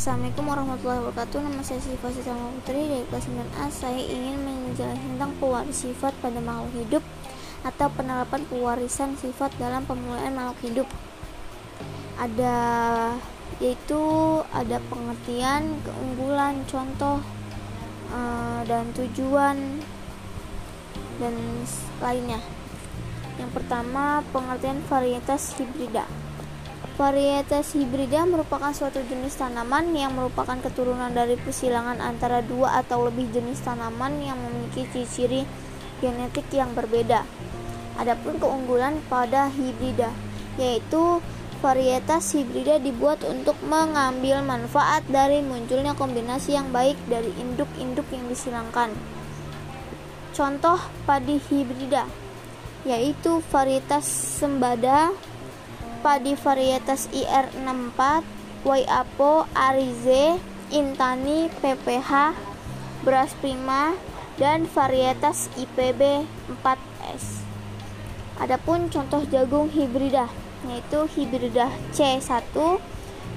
Assalamualaikum warahmatullahi wabarakatuh. Nama saya Siva Sitama Putri dari kelas 9A Saya ingin menjelaskan tentang pewaris sifat pada makhluk hidup Atau penerapan pewarisan sifat dalam pemulihan makhluk hidup. Ada yaitu ada pengertian, keunggulan, contoh, uh, dan tujuan dan lainnya. Yang pertama pengertian varietas hibrida Varietas hibrida merupakan suatu jenis tanaman yang merupakan keturunan dari persilangan antara dua atau lebih jenis tanaman yang memiliki ciri-ciri genetik yang berbeda. Adapun keunggulan pada hibrida, yaitu varietas hibrida dibuat untuk mengambil manfaat dari munculnya kombinasi yang baik dari induk-induk yang disilangkan. Contoh padi hibrida, yaitu varietas sembada padi varietas IR64, Waiapo, Arize, Intani, PPH, beras prima, dan varietas IPB 4S. Adapun contoh jagung hibrida yaitu hibrida C1,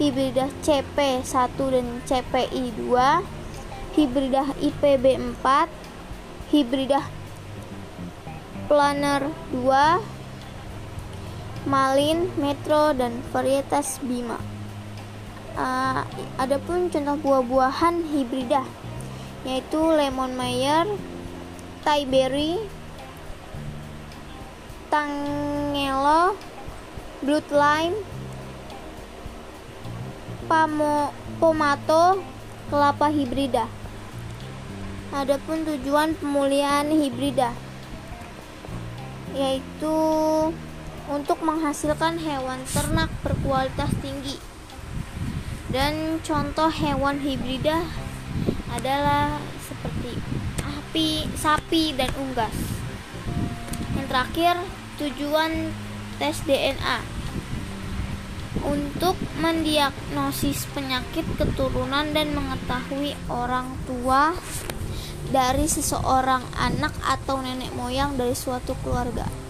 hibrida CP1 dan CPI2, hibrida IPB4, hibrida Planner 2, Malin, Metro, dan varietas Bima. Uh, adapun contoh buah-buahan hibrida yaitu lemon mayer, thai berry, tangelo, blood lime, pamo, pomato, kelapa hibrida. Adapun tujuan pemulihan hibrida yaitu untuk menghasilkan hewan ternak berkualitas tinggi. Dan contoh hewan hibrida adalah seperti api, sapi, dan unggas. Yang terakhir, tujuan tes DNA untuk mendiagnosis penyakit keturunan dan mengetahui orang tua dari seseorang anak atau nenek moyang dari suatu keluarga.